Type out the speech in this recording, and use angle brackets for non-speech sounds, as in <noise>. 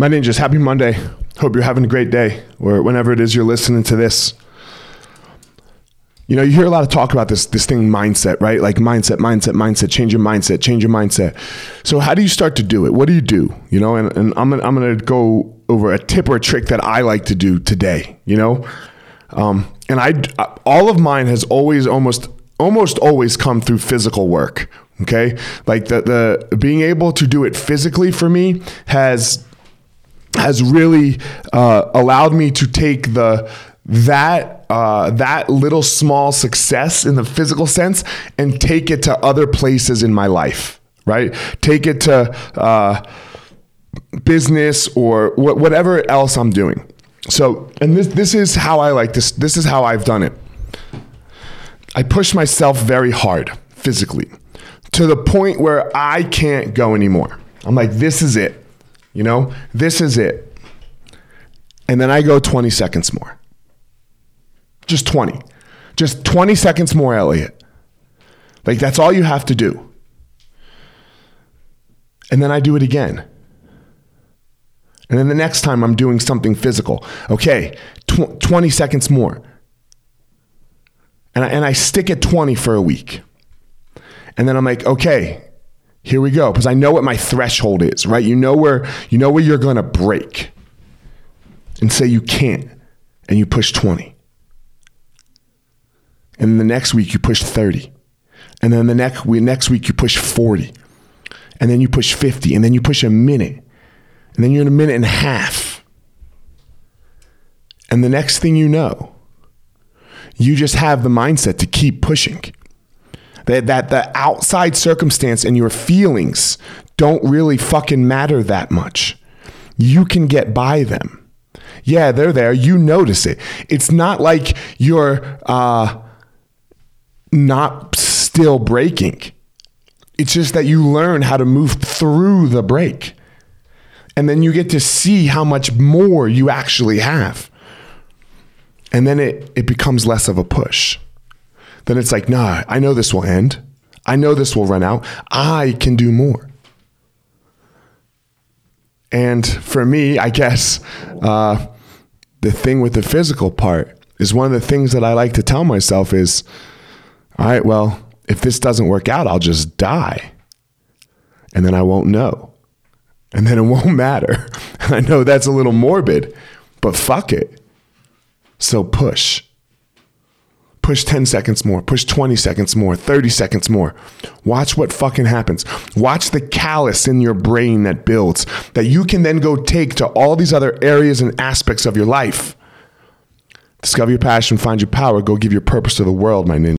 My ninjas, happy Monday. Hope you're having a great day or whenever it is you're listening to this. You know, you hear a lot of talk about this this thing mindset, right? Like mindset, mindset, mindset, change your mindset, change your mindset. So how do you start to do it? What do you do? You know, and, and I'm gonna, I'm to go over a tip or a trick that I like to do today, you know? Um, and I all of mine has always almost almost always come through physical work, okay? Like the the being able to do it physically for me has has really uh, allowed me to take the that uh, that little small success in the physical sense and take it to other places in my life, right? Take it to uh, business or wh- whatever else I'm doing. So, and this this is how I like this. This is how I've done it. I push myself very hard physically to the point where I can't go anymore. I'm like, this is it. You know, this is it. And then I go 20 seconds more. Just 20. Just 20 seconds more, Elliot. Like, that's all you have to do. And then I do it again. And then the next time I'm doing something physical, okay, tw- 20 seconds more. And I, and I stick at 20 for a week. And then I'm like, okay, here we go because i know what my threshold is right? You know where you know where you're going to break and say you can't and you push 20 and the next week you push 30 and then the next week, next week you push 40 and then you push 50 and then you push a minute. And then you're in a minute and a half. And the next thing you know you just have the mindset to keep pushing that, that the outside circumstance and your feelings don't really fucking matter that much. You can get by them. Yeah, they're there. You notice it. It's not like you're uh, not still breaking. It's just that you learn how to move through the break. And then you get to see how much more you actually have. And then it, it becomes less of a push then it's like, nah, I know this will end. I know this will run out. I can do more. And for me, I guess uh, the thing with the physical part is one of the things that I like to tell myself is, all right, well, if this doesn't work out, I'll just die. And then I won't know. And then it <laughs> won't matter. <laughs> I know that's a little morbid, but fuck it. So push push 10 seconds more, push 20 seconds more, 30 seconds more. Watch what fucking happens. Watch the callus in your brain that builds that you can then go take to all these other areas and aspects of your life. Discover your passion, find your power, go give your purpose to the world, my ninja.